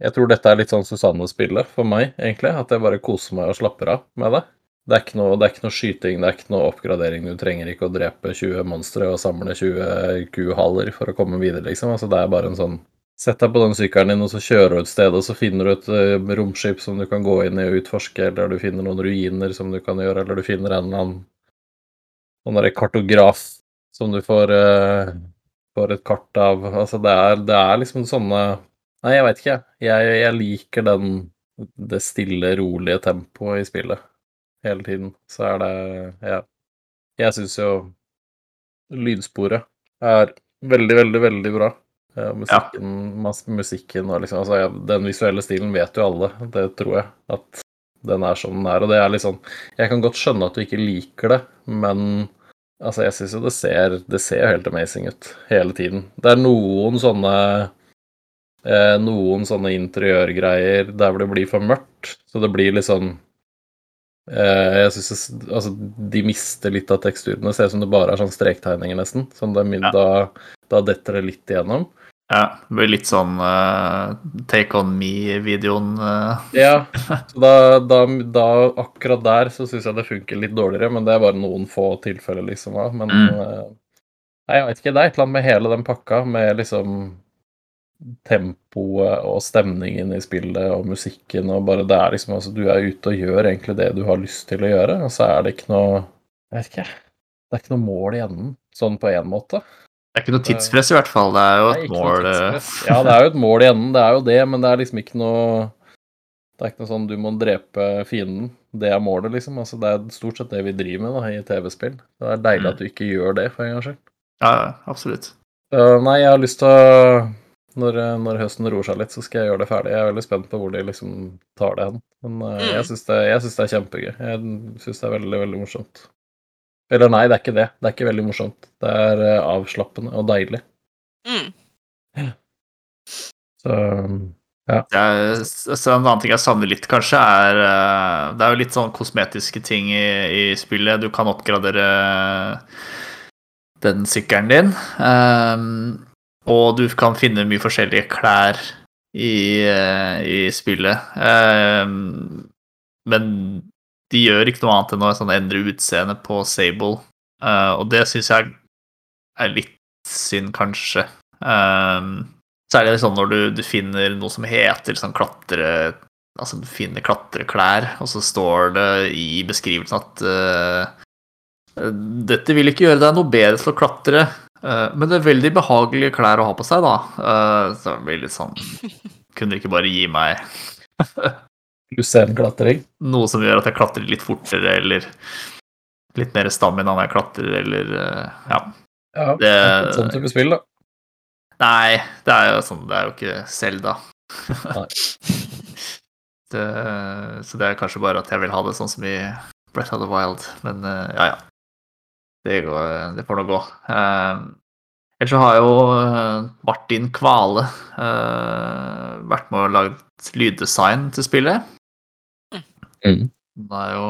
Jeg tror dette er litt sånn Susanne-spillet for meg, egentlig. At jeg bare koser meg og slapper av med det. Det er, noe, det er, ikke noe, skyting, det er ikke noe oppgradering. Du trenger ikke å drepe 20 monstre og samle 20 kuhaler for å komme videre, liksom. Altså, det er bare en sånn Sett deg på den sykkelen din, og så kjører du et sted, og så finner du et uh, romskip som du kan gå inn i og utforske, eller du finner noen ruiner som du kan gjøre, eller du finner en eller annen sånn derre kartograf som du får, uh, får et kart av. Altså, det er, det er liksom sånne Nei, jeg veit ikke, jeg. Jeg liker den det stille, rolige tempoet i spillet hele tiden, så er det Ja. Jeg syns jo lydsporet er veldig, veldig, veldig bra. musikken, ja. musikken og liksom altså, Den visuelle stilen vet jo alle, det tror jeg. At den er som den er. Og det er litt sånn Jeg kan godt skjønne at du ikke liker det, men altså, jeg syns jo det ser Det ser helt amazing ut hele tiden. Det er noen sånne eh, Noen sånne interiørgreier der hvor det blir for mørkt, så det blir litt sånn Eh, jeg synes altså, De mister litt av teksturene. Det ser ut som det bare er sånn strektegninger, nesten. Sånn det, da, da, detter det litt igjennom. Ja. Det blir litt sånn uh, Take On Me-videoen. Uh. Ja. *laughs* Så da, da, da, akkurat der så syns jeg det funker litt dårligere, men det er bare noen få tilfeller, liksom. Da. Men mm. uh, Nei, jeg vet ikke. Det er et eller annet med hele den pakka, med liksom tempoet og stemningen i spillet og musikken og bare det er liksom altså Du er ute og gjør egentlig det du har lyst til å gjøre, og så er det ikke noe Jeg vet ikke. Det er ikke noe mål i enden, sånn på én måte. Det er ikke noe tidspress, i hvert fall. Det er jo et mål eh. *laughs* Ja, det er jo et mål i enden, det er jo det, men det er liksom ikke noe Det er ikke noe sånn du må drepe fienden. Det er målet, liksom. Altså, det er stort sett det vi driver med da, i TV-spill. Det er deilig mm. at du ikke gjør det, for en gangs skyld. Ja, absolutt. Uh, nei, jeg har lyst til å når, eh, når, høsten roer seg litt, så skal jeg gjøre det ferdig. Jeg er veldig spent på hvor de liksom tar det hen. Men uh, mm. jeg syns det, det, er kjempegøy. Jeg syns det er veldig, veldig morsomt. Eller nei, det er ikke det. Det er ikke veldig morsomt. Det er uh, avslappende og deilig. Mm. Ja. Så ja. Er, så en annen ting jeg savner litt, kanskje, er Det er jo litt sånn kosmetiske ting i, i spillet. Du kan oppgradere den sykkelen din. Um, og du kan finne mye forskjellige klær i, eh, i spillet. Um, men de gjør ikke noe annet enn å sånn, endre utseendet på Sable. Uh, og det syns jeg er litt synd, kanskje. Um, særlig sånn når du, du, finner noe som heter sånn klatre... Altså du finner klatreklær, og så står det i beskrivelsen at uh, dette vil ikke gjøre deg noe bedre til å klatre. uh, men det er veldig behagelige klær å ha på seg, da. Så det blir litt sånn *laughs* Kunne dere ikke bare gi meg *laughs* Lucerne klatring. noe som gjør at jeg klatrer litt fortere, eller litt mer stamina når jeg klatrer, eller eh, Ja. Ja, Det, sånn type spill, da. Nei, det er jo sånn Det er jo ikke Selda. *laughs* Så det er kanskje bare at jeg vil ha det sånn som i Breath of the Wild. Men eh, ja, ja. Det, går, det får nå gå. Eh, ellers så har jo eh, Martin Kvale eh, vært med og lagd lyddesign til spillet. Mm. Han er jo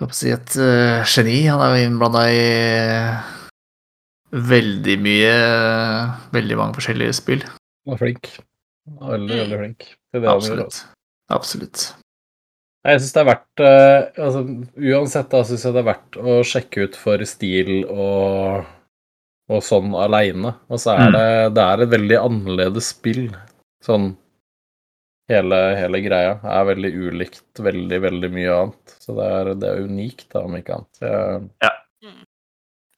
jeg si et uh, geni. Han er jo innblanda i veldig mye Veldig mange forskjellige spill. Han var flink. Han er veldig, veldig flink det gjorde. Absolutt. Absolutt. Jeg syns det er verdt uh, altså, Uansett da, syns jeg det er verdt å sjekke ut for stil og, og sånn aleine. Og så er Mm. det, det er et veldig annerledes spill. Sånn hele, hele greia er veldig ulikt veldig, veldig mye annet. Så det er, det er unikt, da, om ikke annet. Jeg,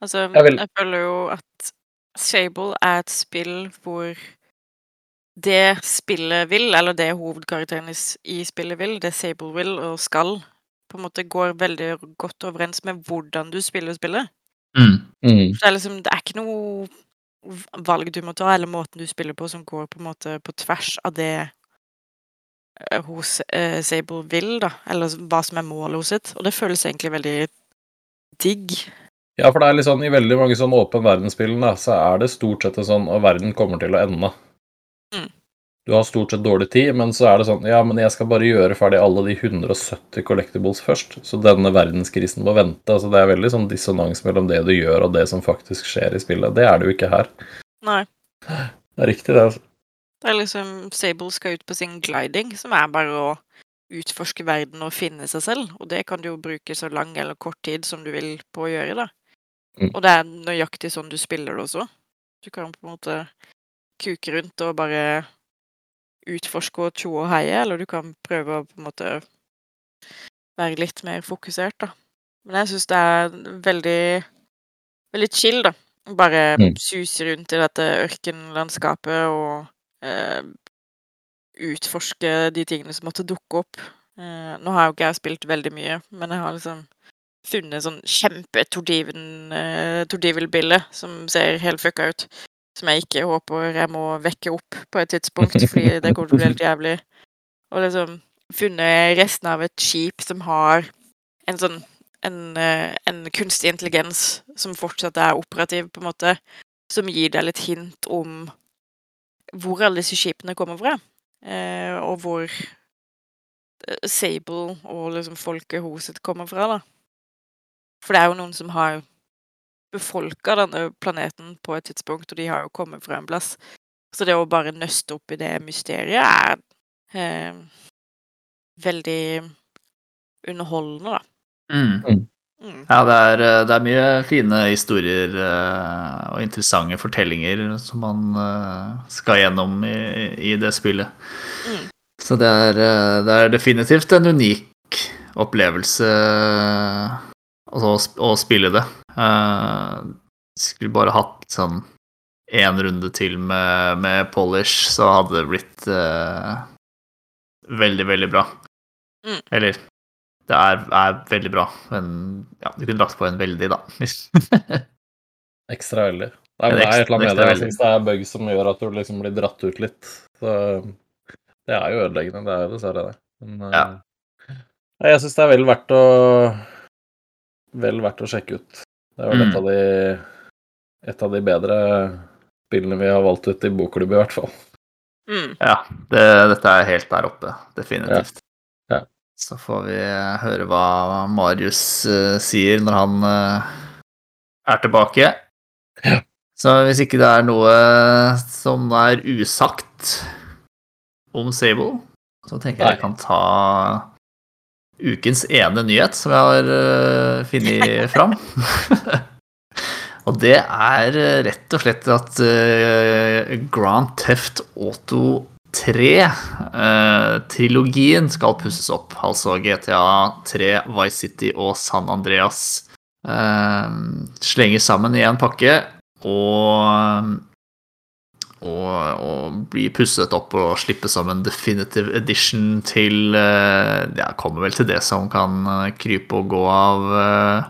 Altså, Jeg vil- jeg føler jo at Sable er et spill hvor det spillet vil, eller det hovedkarakteren i spillet vil, det Sable vil og skal, på en måte går veldig godt overens med hvordan du spiller spillet. Mm. mm, det er liksom, det er ikke noe valg du må ta, eller måten du spiller på, som går på en måte på tvers av det hos eh, Sable vil, da. Eller hva som er målet hos sitt. Og det føles egentlig veldig digg. Ja, for det er litt sånn i veldig mange sånn åpen verdensspill, så er det stort sett sånn Og verden kommer til å ende. Mm. Du har stort sett dårlig tid, men så er det sånn Ja, men jeg skal bare gjøre ferdig alle de 170 collectibles først, så denne verdenskrisen må vente. Altså, det er veldig sånn dissonans mellom det du gjør, og det som faktisk skjer i spillet. Det er det jo ikke her. Nei. Det er riktig, det. altså. Det er liksom Sable skal ut på sin gliding, som er bare å utforske verden og finne seg selv. Og det kan du jo bruke så lang eller kort tid som du vil på å gjøre, da. Mm. Og det er nøyaktig sånn du spiller det også. Du kan på en måte kuke rundt og bare utforske og tjo og heie, eller du kan prøve å på en måte være litt mer fokusert, da. Men jeg syns det er veldig veldig chill, da. Bare Mm. suse rundt i dette ørkenlandskapet og eh, utforske de tingene som måtte dukke opp. Eh, nå har jo ikke jeg spilt veldig mye, men jeg har liksom funnet sånn kjempe-tordivel-bilde som ser helt fucka ut. Som jeg ikke håper jeg må vekke opp på et tidspunkt, fordi det kommer til å bli helt jævlig. Og liksom funnet resten av et skip som har en sånn en, eh, en kunstig intelligens som fortsatt er operativ, på en måte, som gir deg litt hint om hvor alle disse skipene kommer fra, eh, og hvor eh, Sable og liksom folket hos sitt kommer fra, da. For det er jo noen som har befolka denne planeten på et tidspunkt, og de har jo kommet fra en plass. Så det å bare nøste opp i det mysteriet er eh, veldig underholdende, da. Mm. Mm. Ja, det er, eh, det er mye fine historier eh, og interessante fortellinger som man eh, skal gjennom i, i det spillet. Mm. Så det er, det er definitivt en unik opplevelse å, å spille det. Skulle bare hatt sånn én runde til med, med polish, så hadde det blitt veldig, veldig bra. Mm. Eller det er, er veldig bra, men ja, du kunne lagt på en veldig, da. *laughs* Ekstra veldig. Nei, En men det er et eller annet med det. Jeg syns det er bug som gjør at du liksom blir dratt ut litt. Så det er jo ødeleggende. Det er jo dessverre det. Men Ja. eh, jeg syns det er vel verdt å Vel verdt å sjekke ut. Det er vel et Mm. av de et av de bedre spillene vi har valgt ut i bokklubb, i hvert fall. Mm. Ja, det, dette er helt der oppe, definitivt. Ja. Ja. Så får vi høre hva Marius eh, sier når han eh, er tilbake. Ja. Så hvis ikke det er noe som er usagt om Sable, så tenker jeg vi kan ta ukens ene nyhet som jeg har funnet *laughs* fram. Og det er eh, rett og slett at eh, Grand Theft Auto 3-trilogien skal pusses opp. Altså GTA 3, Vice City og San Andreas eh, slenger sammen i en pakke. og og, og blir pusset opp og slippes som en definitive edition til eh, Ja, kommer vel til det som kan eh, krype og gå av eh,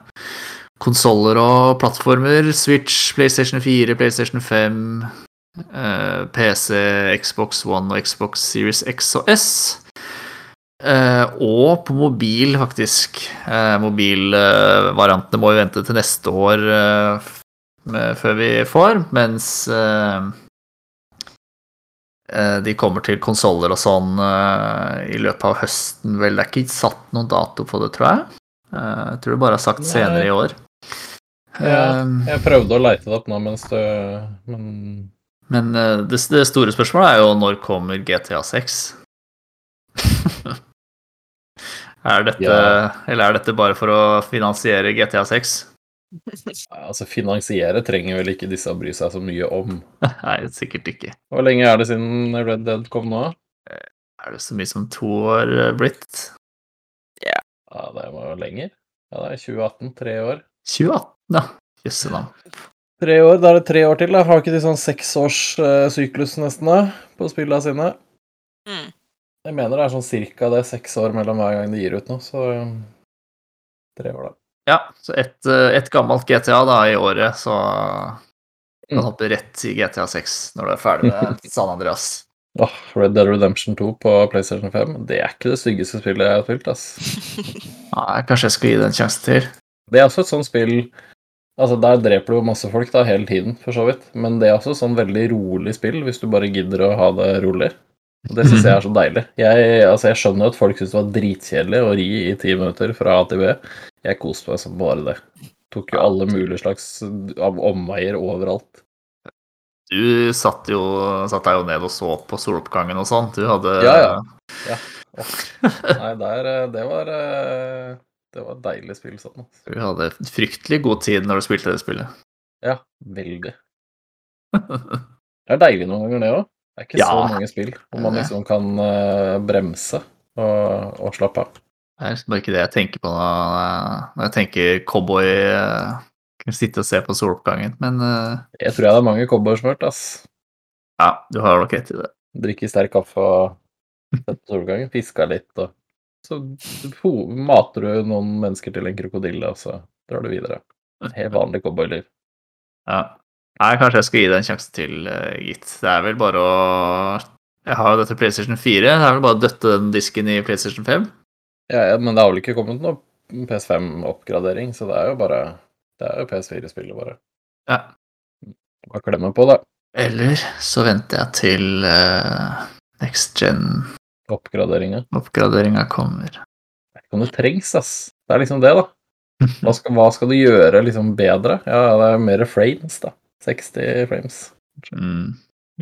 konsoller og plattformer. Switch, PlayStation 4, PlayStation 5, eh, PC, Xbox One og Xbox Series X og S. Eh, og på mobil, faktisk. Eh, mobilvariantene må vi vente til neste år eh, med, før vi får, mens eh, eh, de kommer til konsoller og sånn eh, i løpet av høsten, vel. Det er ikke satt noen dato på det, tror jeg. Eh, Jeg tror det bare er sagt Nei. senere i år. Ja, Eh, jeg prøvde å leite det opp nå mens du Men Men eh, det, det store spørsmålet er jo når kommer GTA 6? *laughs* er dette, Ja. Eller er dette bare for å finansiere GTA 6? altså, finansiere trenger vel ikke disse å bry seg så mye om. *laughs* Nei, sikkert ikke. Hvor lenge er det siden Red Dead kom nå? Er det så mye som to år eh, blitt? Ja, det var lenger. Ja, det er 2018. Tre år. 2018, ja. Jøsse navn. Tre år, Da er det tre år til. da. Har ikke de sånn seksårssyklus nesten da, på spillene sine? Mm. Jeg mener det er sånn cirka det, seks år mellom hver gang de gir ut noe, så um, tre år, da. Ja, så ett eh, et gammelt GTA da i året, så kan Mm. hoppe rett i GTA 6 når du er ferdig med *laughs* San Andreas. Oh, Red Dead Redemption 2 på PlayStation 5, det er ikke det styggeste spillet jeg har spilt, ass. *laughs* Nei, kanskje jeg skal gi det en sjanse til. Det er også et sånt spill Altså, der dreper du jo masse folk da, hele tiden, for så vidt, men det er også sånn veldig rolig spill, hvis du bare gidder å ha det rolig. Og det syns jeg er så deilig. Jeg, altså, jeg skjønner at folk syns det var dritkjedelig å ri i ti minutter fra A til B. Jeg koste meg som bare det. Tok jo alle mulige slags omveier overalt. Du satt, jo, satt deg jo ned og så på soloppgangen og sånn. Du hadde Ja, ja. Nei, der eh, Det var eh, Det var et deilig spill sånn. altså. Du hadde fryktelig god tid når du spilte det spillet. Ja, veldig. *laughs* Det er deilig noen ganger, det òg. Det er ikke så mange spill hvor man liksom kan eh, bremse og, og slappe av. Det er bare ikke det jeg tenker på når jeg- når jeg tenker cowboy. kan Kunne sitte og se på soloppgangen. Men uh, Jeg tror jeg det er mange cowboysmurt, ass. ja, du har nok rett i det. Drikke sterk kaffe og sette på solgangen, Fiska litt, og så mater du noen mennesker til en krokodille, og så drar du videre. Helt vanlig cowboyliv. Ja. Nei, kanskje jeg skal gi det en sjanse til, eh, gitt. Det er vel bare å Jeg har jo dette PlayStation 4. Det er vel bare å døtte den disken i PlayStation 5. Ja, ja, men det har vel ikke kommet noe PS5-oppgradering, så det er jo bare Det er jo PS4-spillet, bare. Ja. Bare klemme på, da. Eller så venter jeg til uh, next gen-oppgraderinga Oppgraderinga. kommer. Jeg vet ikke om det trengs, ass. Det er liksom det, da. Hva *laughs* skal, hva skal du gjøre liksom bedre? Ja, det er mer frames, da. 60 frames. Mm.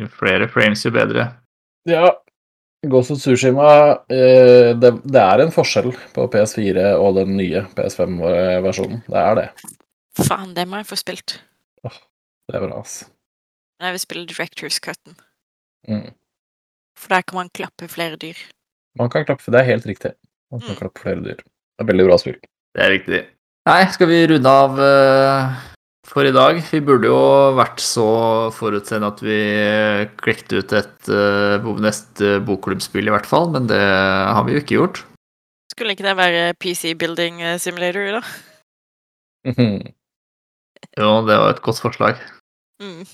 Jo flere frames, jo bedre. Ja. Ghost of Tsushima eh, det, det er en forskjell på PS4 og den nye PS5-versjonen. Det er det. Faen, det må jeg få spilt. Åh, Det er bra, ass. Jeg vil spille Directors Cutten. Mm. For der kan man klappe flere dyr. Man kan klappe, det er helt riktig. Man kan Mm. klappe flere dyr. Det er veldig bra spill. Det er riktig. Nei, skal vi runde av eh, for i dag? Vi burde jo vært så forutseende at vi klekte ut et uh, neste bokklubbspill, i hvert fall, men det har vi jo ikke gjort. Skulle ikke det være PC Building eh, Simulator, da? *laughs* Jo, det var et godt forslag. Mm.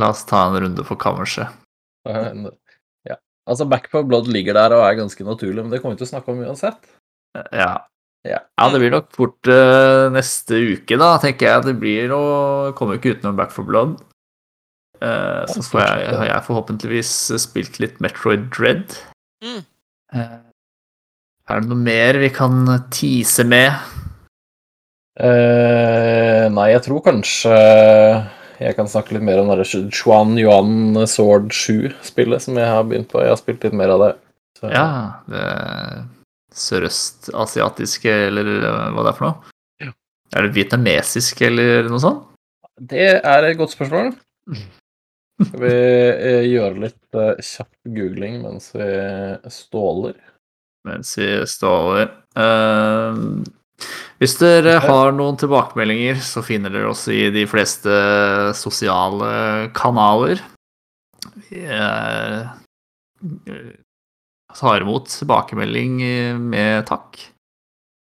La oss ta en runde for kammerset. Altså, Back for Blood ligger der og er ganske naturlig, men det kommer vi til å snakke om uansett. Ja. Ja. Ja, det blir nok fort uh, neste uke, da, tenker jeg. Det blir å Kommer ikke utenom Back for Blood. Uh, så får jeg, har jeg forhåpentligvis spilt litt Metroid Dread. Mm. Uh, er det noe mer vi kan tease med? Eh, nei, jeg tror kanskje jeg kan snakke litt mer om det Chuan Yuan Sword 7-spillet som jeg har begynt på. Jeg har spilt litt mer av det. Så, Ja, det sørøstasiatiske, eller eh, hva det er for noe? Ja. Er det vietnamesisk, eller noe sånt? Det er et godt spørsmål. Skal vi eh, gjøre litt eh, kjapp googling mens vi ståler? Mens vi ståler over. Hvis dere har noen tilbakemeldinger, så finner dere oss i de fleste sosiale kanaler. Vi eh, tar imot tilbakemelding eh, med takk.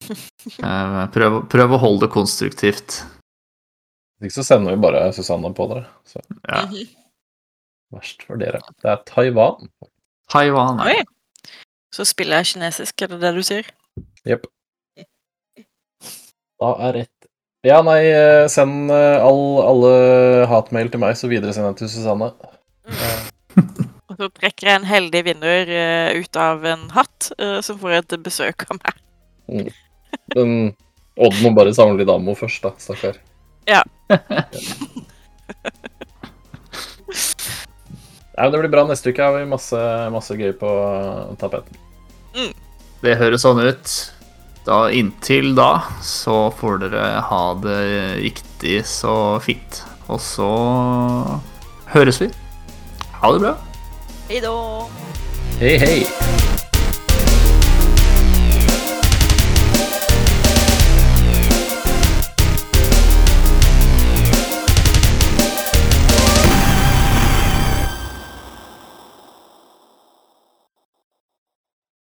*laughs* Eh, Prøv, prøv å holde det konstruktivt. Hvis ikke så sender vi bare Susanne på dere. Så Ja. *laughs* Verst for dere. Det er Taiwan. Taiwan ja. Oi. Så spiller jeg kinesisk, er det det du sier? Jepp. Da er rett Ja, nei, eh, send eh, all, alle hatmail til meg, så videresend jeg til Susanne. *laughs* Og så trekker jeg en heldig vinner eh, ut av en hatt, som får et besøk av meg. Den Odd må bare samle litt ammo først, da, stakkar. Ja. Nei, men Det blir bra. Neste uke har vi masse, masse gøy på tapeten. Det høres sånn ut. Da Inntil da så får dere ha det riktig så fint. Og så høres vi. Ha det bra. Hei da! Hei, hei!